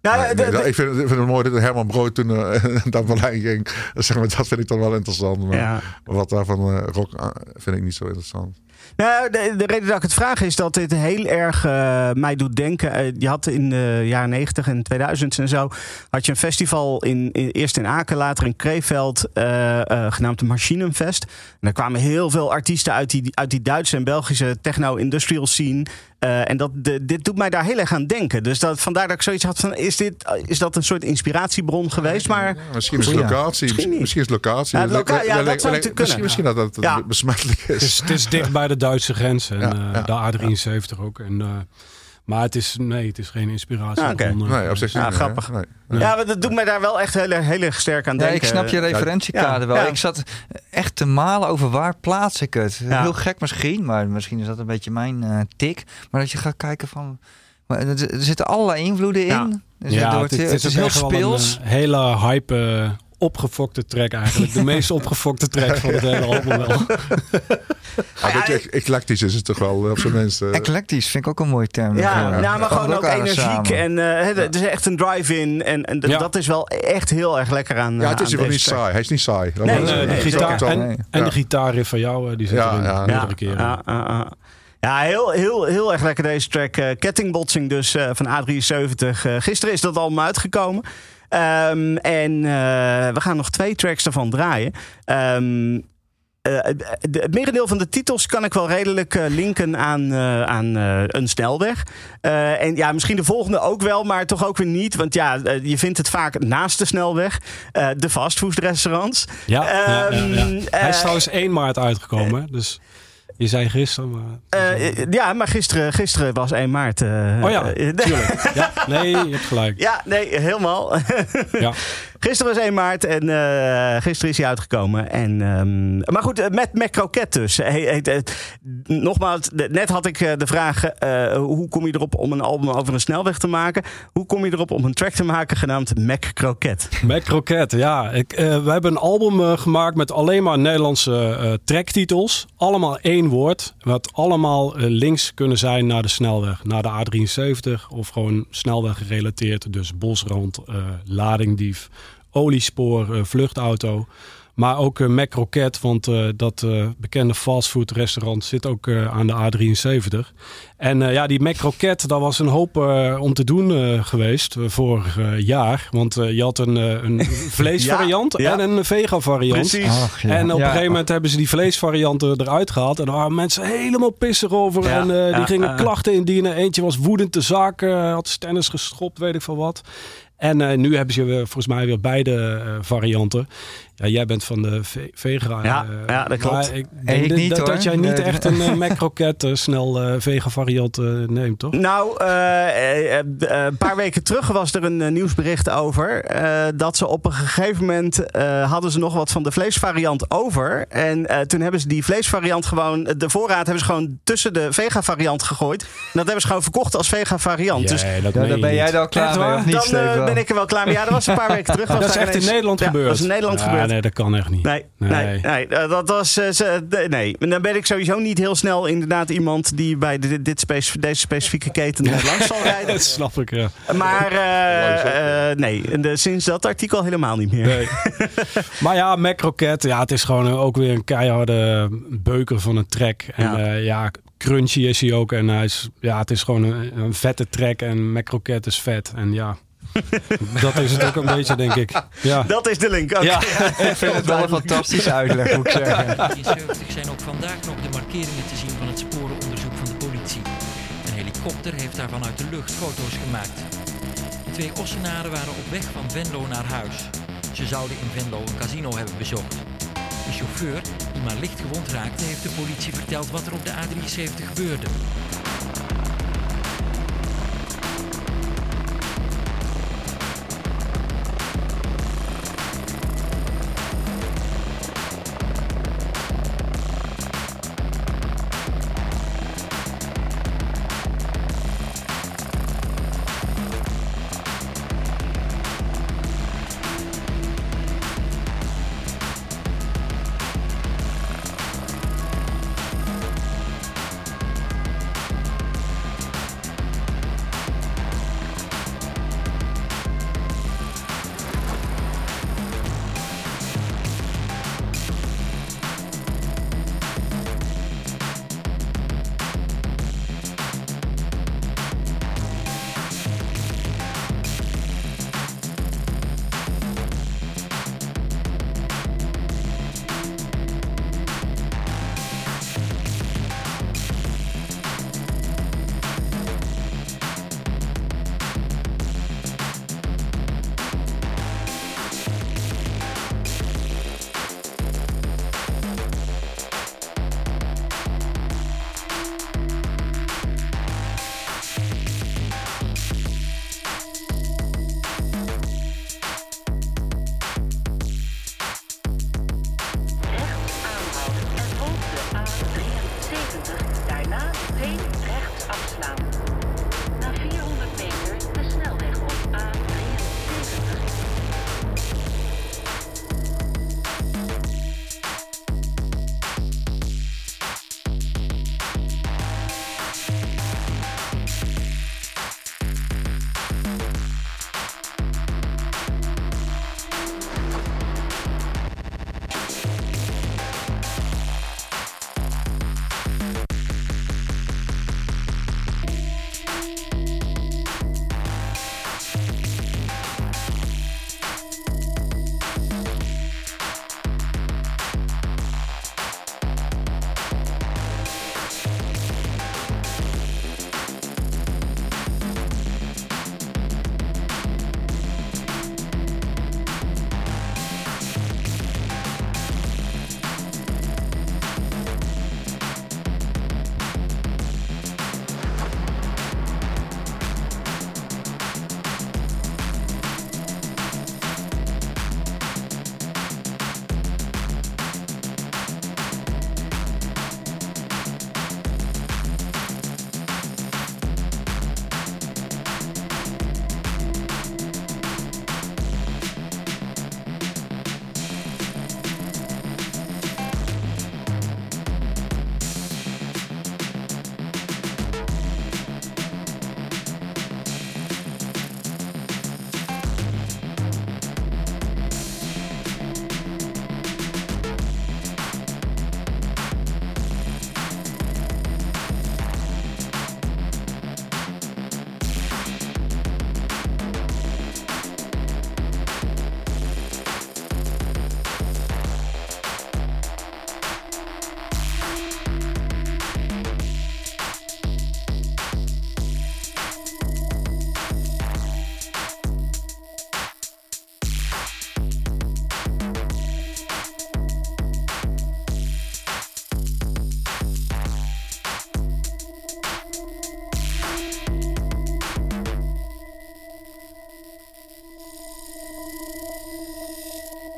Ja, Nee, de- nee, de- dat- ik, vind, het- ik vind het mooi dat Herman Brood toen uh, naar Berlijn ging. Zeg maar, dat vind ik dan wel interessant. Maar ja. wat daarvan eh rock vind ik niet zo interessant. Nou, de, de reden dat ik het vraag is dat dit heel erg eh, mij doet denken. eh, je had in de jaren 90 en 2000 en zo. had je een festival in, in- eerst in Aken, later in Kreeveld. eh, genaamd de Machinenfest. En daar kwamen heel veel artiesten uit die, uit die Duitse en Belgische techno-industrial scene. Eh, en dat, de, dit doet mij daar heel erg aan denken. Dus dat, vandaar dat ik zoiets had van: is, dit, is dat een soort inspiratiebron geweest? Maar Ja, misschien is het locatie. Misschien Misschien, misschien is het locatie. Ja, het loca- dat zou misschien, kunnen. misschien dat het Ja. besmettelijk Het is, het is dicht bij de Duitse grens en Ja, eh, ja, de A73 ook. En, eh, maar het is, nee, het is geen inspiratie. Ah, oké. onder- Nee, op zich Ja, grappig. Nee, nee. ja, dat doet mij daar wel echt heel, erg- heel erg sterk aan Ja, denken. ik snap je referentiekader Ja, wel. ja. Ik zat echt te malen over waar plaats ik het. Ja. Heel gek misschien, maar misschien is dat een beetje mijn eh, tik. Maar dat je gaat kijken van... Maar er, zitten allerlei invloeden in. Ja. Dus Ja, het, het, wordt- het het is is heel een speels. eh, hele hype, eh, opgefokte track eigenlijk. De meest opgefokte track van het hele album wel. Ja, ec- eclectisch is het toch wel eh, op zijn minst. eh, Eclectisch vind ik ook een mooie term. Ja, nou, maar gewoon ook energiek. samen. En eh, het, het is echt een drive-in. En, en Ja. dat is wel echt heel erg lekker aan. ja, eh, het is deze niet track. saai. Hij is niet saai. Nee, eh, de gitaar, en, Nee. en Ja. de gitaarriff van jou, eh, die zit Ja, erin. ja. meerdere Ja, keren. ja, ja, ja. Ja, heel, heel, heel erg lekker deze track. Eh, kettingbotsing dus eh, van A73. Eh, gisteren is dat allemaal uitgekomen. Ehm, en eh, we gaan nog twee tracks daarvan draaien. Ehm, eh, de- het merendeel van de titels kan ik wel redelijk eh, linken aan, aan een snelweg. En ja, misschien de volgende ook wel, maar toch ook weer niet. Want ja, je vindt het vaak naast de snelweg. De fastfoodrestaurants. Ja, ja, ja, ja. Ehm, Hij is trouwens 1 maart uitgekomen. Dus je zei gisteren, maar... Eh, ja, maar gisteren, gisteren was 1 maart. eh, oh ja, eh, tuurlijk. Ja, nee, je hebt gelijk. ja, nee, helemaal. Ja. Gisteren was 1 maart en eh, gisteren is hij uitgekomen. En, ehm, maar goed, eh, met Mac Croquet dus. Nogmaals, net had ik eh, de vraag... hoe kom je erop om een album over een snelweg te maken? Hoe kom je erop om een track te maken genaamd Mac Croquet? Mac ja. Ik, we hebben een album gemaakt met alleen maar Nederlandse tracktitels. Allemaal één woord. Wat allemaal links kunnen zijn naar de snelweg. Naar de A73 of gewoon snelweg gerelateerd. Dus bosrand, ladingdief, oliespoor, eh, vluchtauto. Maar ook eh Mac Croquet, want eh, dat eh, bekende fastfoodrestaurant zit ook eh, aan de A73. En eh, ja, die Mac Croquet, daar was een hoop om te doen eh, geweest vorig eh, jaar. Want eh, je had een, eh, een vleesvariant Ja, ja. en een vega variant. Precies. Ach, ja. En op Ja. een gegeven moment hebben ze die vleesvarianten eruit gehaald. En daar waren mensen helemaal pissig over. Ja, en eh, die gingen klachten indienen. Eentje was woedend de zaak, had stennis geschopt, weet ik veel wat. En eh, nu hebben ze volgens mij weer beide eh, varianten. Ja, jij bent van de ve- vega. Ja, eh, ja, dat klopt. Ik denk ik dat- niet, dat, hoor. dat jij niet echt een uh, Mac Croquette eh, snel eh, vega variant eh, neemt, toch? Nou, eh, eh, eh, een paar weken terug was er een eh, nieuwsbericht over. eh, dat ze op een gegeven moment eh, hadden ze nog wat van de vleesvariant over. En eh, toen hebben ze die vleesvariant gewoon, de voorraad hebben ze gewoon tussen de vega variant gegooid. En dat hebben ze gewoon verkocht als vega variant. dus Jee, dat Ja, je ben jij dan klaar mee of niet, dan eh, ben ik er wel klaar mee. Ja, dat was een paar weken terug. Was Dat is echt in Nederland Ja, gebeurd. Dat is in Nederland Ja. Nee, dat kan echt niet. Nee, nee, Nee. nee. eh, dat was. eh, ze- de- nee, En dan ben ik sowieso niet heel snel inderdaad iemand die bij dit, dit deze specifieke keten langs zal rijden. Dat snap ik, ja. Maar eh, eh, nee, en de- sinds dat artikel helemaal niet meer. Nee. maar ja, Mac Croquet, ja, het is gewoon ook weer een keiharde beuker van een track. En Ja. ja, ja crunchy is hij ook. En hij is, ja, het is gewoon een, een vette track. En Mac Croquet is vet. En ja, Dat is het ook een beetje, denk ik. Ja. Dat is de link. Ja. Ik vind het wel een fantastische uitleg, moet ik zeggen. 1973 zijn ook vandaag nog de markeringen te zien van het sporenonderzoek van de politie. Een helikopter heeft daar vanuit de lucht foto's gemaakt. De twee Ossenaren waren op weg van Venlo naar huis. Ze zouden in Venlo een casino hebben bezocht. De chauffeur, die maar licht gewond raakte, heeft de politie verteld wat er op de A73 gebeurde.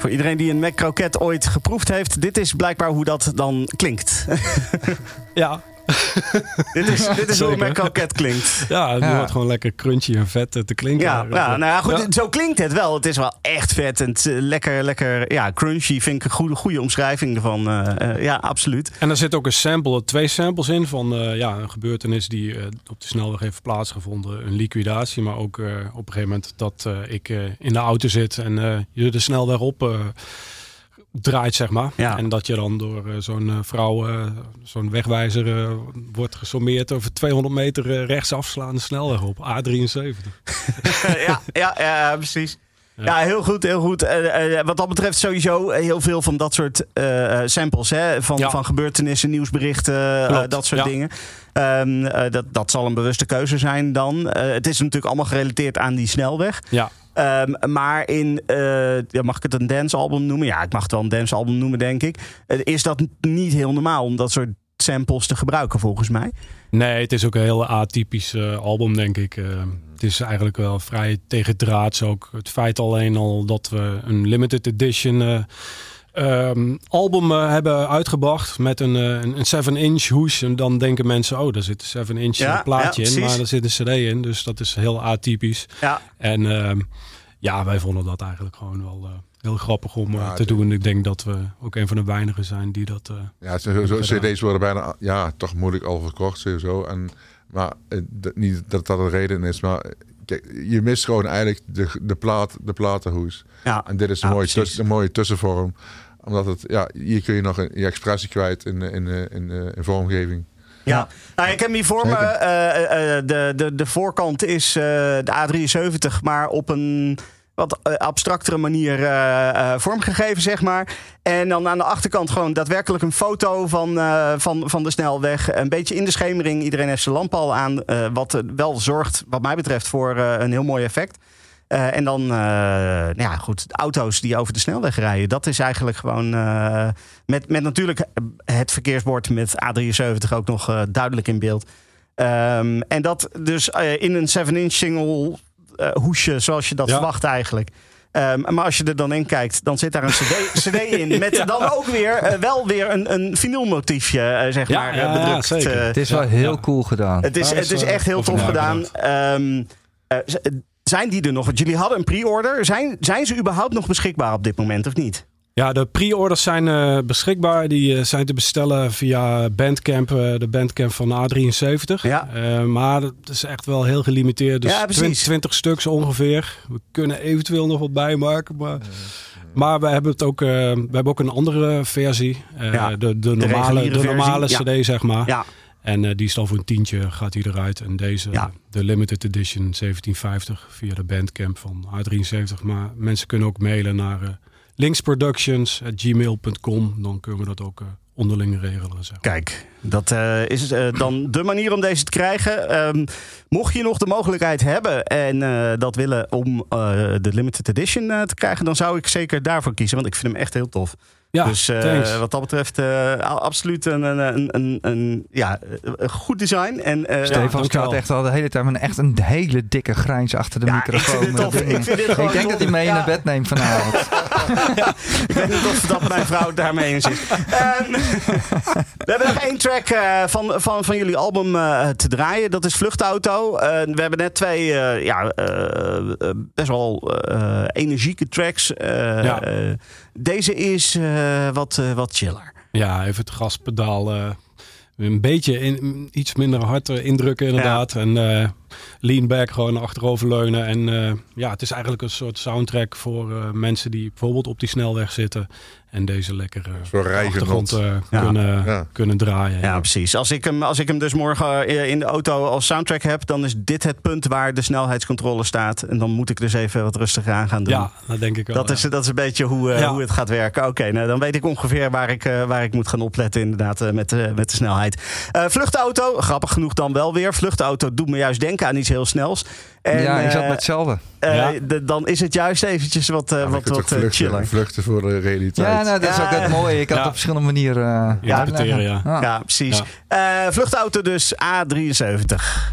Voor iedereen die een Mac Croquette ooit geproefd heeft, dit is blijkbaar hoe dat dan klinkt. Ja, dit is, dit is hoe. Mac Croquette klinkt. ja het Ja. wordt gewoon lekker crunchy en vet te klinken. Ja, ja, nou ja, goed, Ja. zo klinkt het wel. Het is wel echt vet en het, is, eh, lekker, lekker ja, crunchy. Vind ik een goede, goede omschrijving ervan. eh, eh, ja, absoluut. En er zit ook een sample, twee samples in van eh, ja, een gebeurtenis die op de snelweg heeft plaatsgevonden. Een liquidatie, maar ook eh, op een gegeven moment dat eh, ik eh, in de auto zit en eh, je de snelweg op eh, draait, zeg maar. Ja. En dat je dan door eh, zo'n eh, vrouw, eh, zo'n wegwijzer, wordt gesommeerd over 200 meter rechtsafslaande snelweg op A73. ja, ja, ja, precies. Ja. heel goed, heel goed. Wat dat betreft sowieso heel veel van dat soort samples. Hè? Van, Ja. van gebeurtenissen, nieuwsberichten, dat soort dingen. Ehm, eh, dat, dat zal een bewuste keuze zijn dan. Het is natuurlijk allemaal gerelateerd aan die snelweg. Ja, Ehm, maar in, eh, ja, mag ik het een dancealbum noemen? Ja, ik mag het wel een dancealbum noemen, denk ik. Eh, is dat niet heel normaal om dat soort samples te gebruiken, volgens mij? nee, het is ook een heel atypisch eh, album, denk ik. Eh, het is eigenlijk wel vrij tegendraads ook. Het feit alleen al dat we een limited edition eh, ehm, album hebben uitgebracht met een, een 7-inch hoes. En dan denken mensen, oh, daar zit een 7-inch Ja, plaatje ja, in. Maar er zit een cd in, dus dat is heel atypisch. Ja, En ehm, ja, wij vonden dat eigenlijk gewoon wel eh, heel grappig om eh, Ja, te doen. Ik denk dat we ook een van de weinigen zijn die dat... eh, Ja, zo CD's worden bijna ja, toch moeilijk al verkocht sowieso. En, maar dat- niet dat dat een reden is, maar kijk, je mist gewoon eigenlijk de, de, plaat, de platenhoes. ja. En dit is een, Ja, mooie, tuss- een mooie tussenvorm. Omdat het, ja, hier kun je nog een, je expressie kwijt in, in, in, in, eh, in vormgeving. Ja, nou, ik heb hier voor me. Zeker. eh, eh, de, de, de voorkant is eh, de A73, maar op een wat eh, abstractere manier eh, eh, vormgegeven, zeg maar. En dan aan de achterkant gewoon daadwerkelijk een foto van, eh, van, van de snelweg. Een beetje in de schemering. Iedereen heeft zijn lamp al aan. eh, wat eh, wel zorgt, wat mij betreft, voor eh, een heel mooi effect. Eh, en dan, eh, nou ja, goed, de auto's die over de snelweg rijden. Dat is eigenlijk gewoon. eh, met, met natuurlijk het verkeersbord met A73 ook nog eh, duidelijk in beeld. Ehm, en dat dus eh, in een 7-inch single hoesje, zoals je dat Ja. verwacht eigenlijk. Ehm, maar als je er dan in kijkt, dan zit daar een cd, CD in. Met dan ook weer wel weer een, een vinylmotiefje, eh, zeg Ja, maar, ja, eh, bedrukt. zeker. Het is wel heel ja. cool gedaan. Het is, het is, echt heel tof gedaan. nagedacht. Zijn die er nog? Want jullie hadden een pre-order. Zijn, zijn ze überhaupt nog beschikbaar op dit moment of niet? Ja, de pre-orders zijn eh, beschikbaar. Die eh, zijn te bestellen via Bandcamp, eh, de Bandcamp van A73. Ja. Maar het is echt wel heel gelimiteerd. Dus Ja, precies. 20, 20 stuks ongeveer. We kunnen eventueel nog wat bijmaken. Maar, maar we hebben het ook, we hebben ook een andere versie. Ja, de, de normale, de normale CD, zeg maar. Ja, En eh, die is dan voor een tientje gaat die eruit. En deze, Ja. de limited edition 1750 via de Bandcamp van A73. Maar mensen kunnen ook mailen naar eh, linksproductions.gmail.com. Dan kunnen we dat ook eh, onderling regelen. Zeg. Kijk, dat is dan de manier om deze te krijgen. Ehm, mocht je nog de mogelijkheid hebben en dat willen om de limited edition te krijgen, dan zou ik zeker daarvoor kiezen, want ik vind hem echt heel tof. Ja, dus eh, wat dat betreft, eh, absoluut een, een, een, een, een- ja, een goed design. En, eh, Stefan staat echt al de hele tijd met een, echt een hele dikke grijns achter de Ja, ik microfoon. vind dit met tof. dingen. Ik vind dit gewoon ik denk dat hij mee Ja. naar bed neemt vanavond. Ik weet niet of dat mijn vrouw daarmee eens is. Ehm, we hebben nog één track eh, van, van, van jullie album eh, te draaien. Dat is Vluchtauto. Eh, we hebben net twee ja, best wel energieke tracks. Ja. deze is wat, wat chiller. Ja, even het gaspedaal een beetje in, iets minder hard indrukken inderdaad. En lean back, gewoon achteroverleunen. En eh, ja, het is eigenlijk een soort soundtrack voor eh, mensen die bijvoorbeeld op die snelweg zitten. En deze lekker eh, rijgenot. achtergrond eh, Ja. kunnen, Ja. kunnen draaien. Ja, precies. Als ik, hem, als ik hem dus morgen in de auto als soundtrack heb, dan is dit het punt waar de snelheidscontrole staat. En dan moet ik dus even wat rustiger aan gaan doen. Ja, dat denk ik wel. Dat is, dat is een beetje hoe, eh, Ja. hoe het gaat werken. Oké, nou, dan weet ik ongeveer waar ik, eh, waar ik moet gaan opletten inderdaad met, de met de snelheid. Eh, vluchtauto, grappig genoeg dan wel weer. Vluchtauto doet me juist denken aan iets heel snels. En, ja, ik zat eh, met hetzelfde. eh, Ja. de- dan is het juist eventjes wat, eh, Ja, maar wat, wat vluchten, chiller. vluchten voor de realiteit. Ja, nou, dat is Ja. ook het mooie. Je kan Ja. het op verschillende manieren uh, Interpreteren, ja. Ja, precies. Eh, vluchtauto dus A73.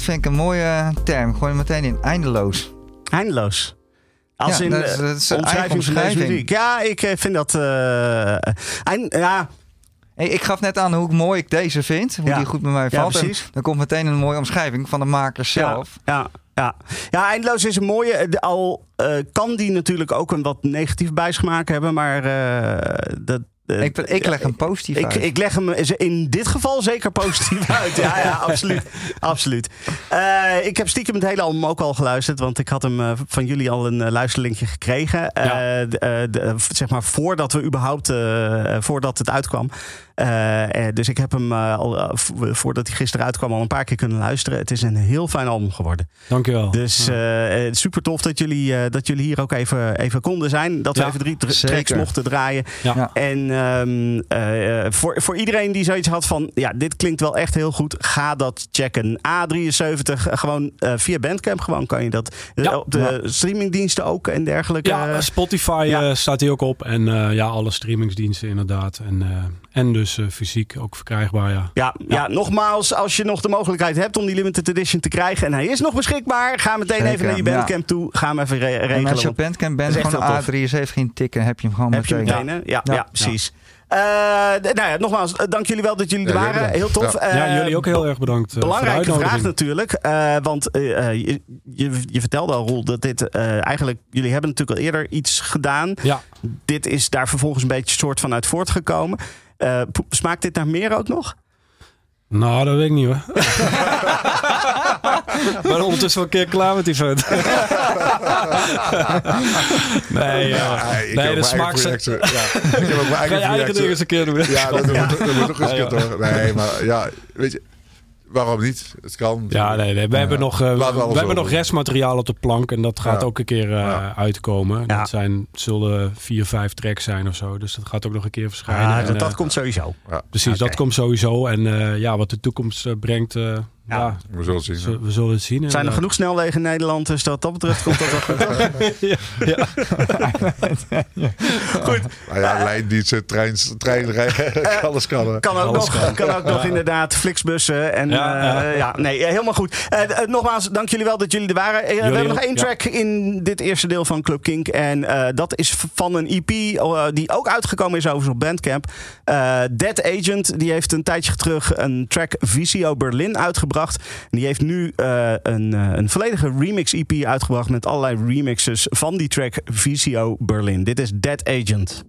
Dat vind ik een mooie term. Gooi hem meteen in. Eindeloos. Eindeloos. Als Ja, in dat is- eh, dat is een omschrijving van deze eigen muziek. Ja, ik eh, vind dat... eh, eind- ja, Hey, ik gaf net aan hoe mooi ik deze vind. Hoe Ja. die goed bij mij Ja, valt. En precies. dan komt meteen een mooie omschrijving van de makers zelf. Ja, ja, ja. ja, Eindeloos is een mooie. Al kan die natuurlijk ook een wat negatief bijsmaak hebben, maar dat. Eh, Ik, ik leg hem positief ik, uit. ik leg hem in dit geval zeker positief uit. Ja, ja, absoluut. absoluut. Eh, ik heb stiekem het hele album ook al geluisterd, want ik had hem eh, van jullie al een luisterlinkje gekregen. Eh, Ja. eh, eh, zeg maar voordat we überhaupt, voordat het uitkwam. Eh, eh, dus ik heb hem eh, al, voordat hij gisteren uitkwam al een paar keer kunnen luisteren. Het is een heel fijn album geworden. Dankjewel. Dus super tof dat jullie, eh, dat jullie hier ook even, even konden zijn. Dat we even drie tr- zeker. tracks mochten draaien. En ehm, eh, eh, voor, voor iedereen die zoiets had van... ja, dit klinkt wel echt heel goed. Ga dat checken. A73, eh, gewoon eh, via Bandcamp gewoon kan je dat. Ja. op de streamingdiensten ook en dergelijke. Ja, Spotify ja. staat hier ook op. En eh, ja, alle streamingsdiensten inderdaad. En, eh, en dus eh, fysiek ook verkrijgbaar, ja. Ja, ja. nogmaals, als je nog de mogelijkheid hebt om die limited edition te krijgen... en hij is nog beschikbaar, ga meteen Zeker, even naar je ja. Bandcamp toe. Ga hem even re- regelen. en als je Bandcamp bent, is heel tof. A73 geen tikken, heb je hem gewoon Heb je meteen. meteen, hè? Ja, ja. Ja. precies. Eh, d- nou ja, nogmaals, eh, dank jullie wel dat jullie er Ja, waren. Heel tof. Ja. Eh, ja, jullie ook heel erg bedankt. Belangrijke voor de vraag natuurlijk. eh, want je, je, je vertelde al, Roel, dat dit eh, eigenlijk... Jullie hebben natuurlijk al eerder iets gedaan. Ja, Dit is daar vervolgens een beetje soort van uit voortgekomen. Eh, po- smaakt dit naar meer ook nog? nou, dat weet ik niet hoor. Ben ondertussen wel een keer klaar met die vent. nee, ja. Nee, heb de smaak... Ja, ik heb ook mijn Ga eigen je eigen projecten. eens een keer doen. Ja, dat, moet- dat moet ook eens een keer toch. Nee, maar ja, weet je, waarom niet? Het kan. Ja, nee, nee. We hebben nog, eh, we we hebben nog restmateriaal op de plank. En dat gaat Ja. ook een keer eh, Ja. uitkomen. Ja. Dat zijn, zullen vier, vijf tracks zijn of zo. Dus dat gaat ook nog een keer verschijnen. Ah, En, dat, eh, dat komt sowieso. Precies, dat komt sowieso. En eh, ja, wat de toekomst brengt, eh, ja. We zullen het zien. we zullen het zien. Zijn er genoeg snelwegen in Nederland? Dus dat dat betreft komt dat wel goed. ja, ja. goed. Nou ja, lijndiensten, trein, treinrijden, alles kan. hè. Kan ook, Alles nog, kan. kan ook nog inderdaad Flixbussen. En, Ja, ja, ja. ja, nee, eh, helemaal goed. Eh, eh, nogmaals, dank jullie wel dat jullie er waren. Eh, we hebben nog één ja. track in dit eerste deel van Club Kink. En eh, dat is van een EP eh, die ook uitgekomen is overigens op Bandcamp. Eh, Dead Agent, die heeft een tijdje terug een track Visio Berlin uitgebracht. En die heeft nu eh, een, eh, een volledige remix EP uitgebracht met allerlei remixes van die track Visio Berlin. Dit is Dead Agent.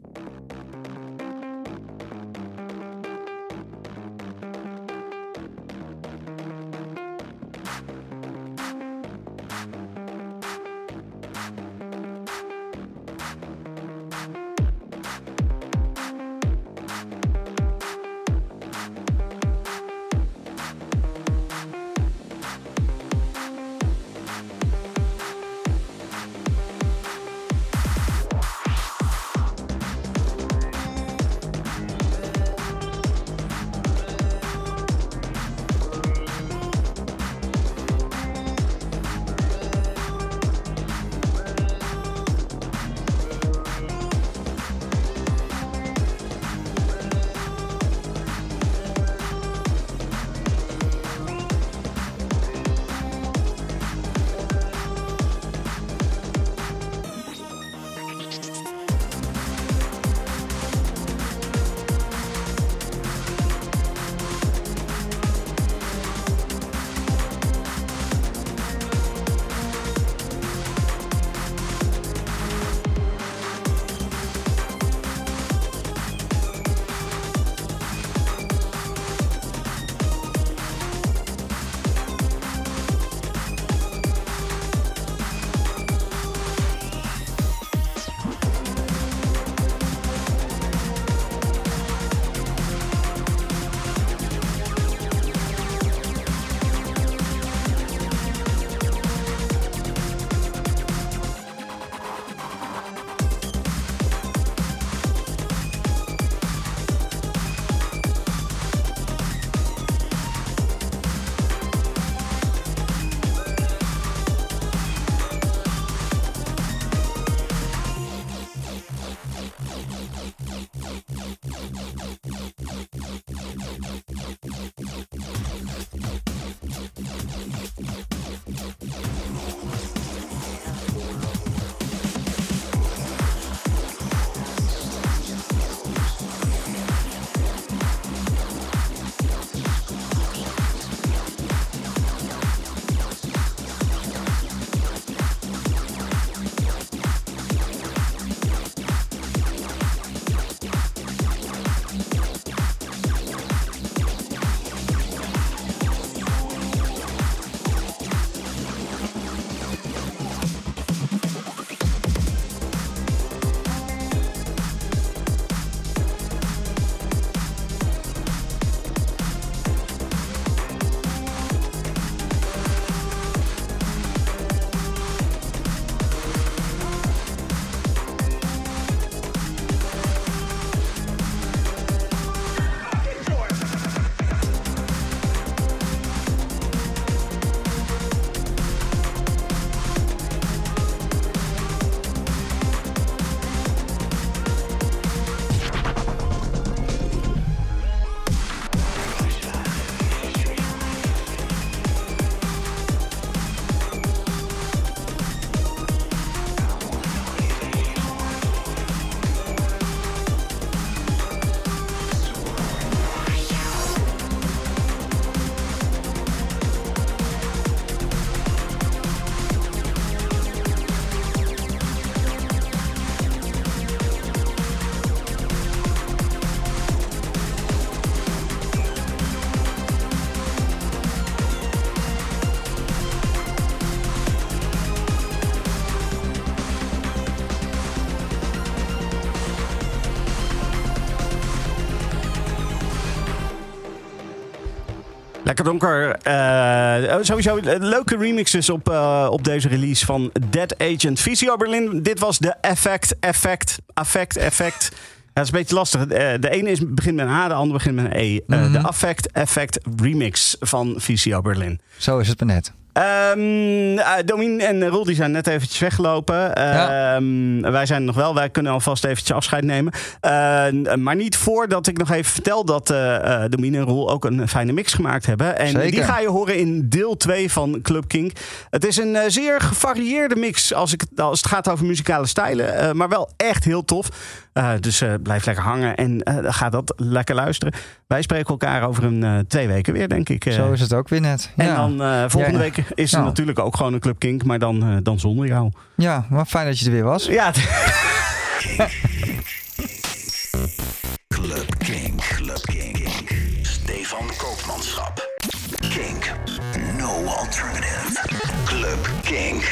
Lekker donker. Eh, oh, sowieso eh, leuke remixes op, eh, op deze release van Dead Agent. VCO Berlin, dit was de Effect, Effect, Affect, Effect. Ja, dat is een beetje lastig. De ene is, begint met een H, de andere begint met een E. Eh, Mhm. De Affect, Effect remix van VCO Berlin. Zo is het maar net. Ehm eh, Domien en Roel die zijn net eventjes weggelopen. Ehm, Wij zijn er nog wel. Wij kunnen alvast eventjes afscheid nemen. Eh, maar niet voordat ik nog even vertel dat Domien en Roel ook een fijne mix gemaakt hebben. En Zeker. die ga je horen in deel 2 van Club Kink. Het is een zeer gevarieerde mix als, ik, het- als het gaat over muzikale stijlen. maar wel echt heel tof. Eh, dus eh, blijf lekker hangen en eh, ga dat lekker luisteren. Wij spreken elkaar over een eh, twee weken weer, denk ik. Zo is het ook weer net. En ja. dan eh, volgende Ja. week is er Nou. natuurlijk ook gewoon een Club Kink, maar dan, eh, dan zonder jou. ja, maar fijn dat je er weer was. Ja, Club Kink. Club Kink. Stefan Koopmanschap. Kink. No alternative. Club Kink.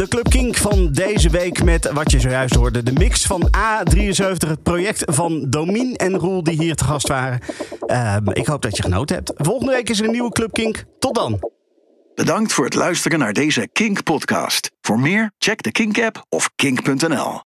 De Club Kink van deze week met wat je zojuist hoorde. De mix van A73, het project van Domien en Roel die hier te gast waren. Ehm, ik hoop dat je genoten hebt. Volgende week is er een nieuwe Club Kink. Tot dan. Bedankt voor het luisteren naar deze Kink podcast. Voor meer, check de Kink app of kink.nl.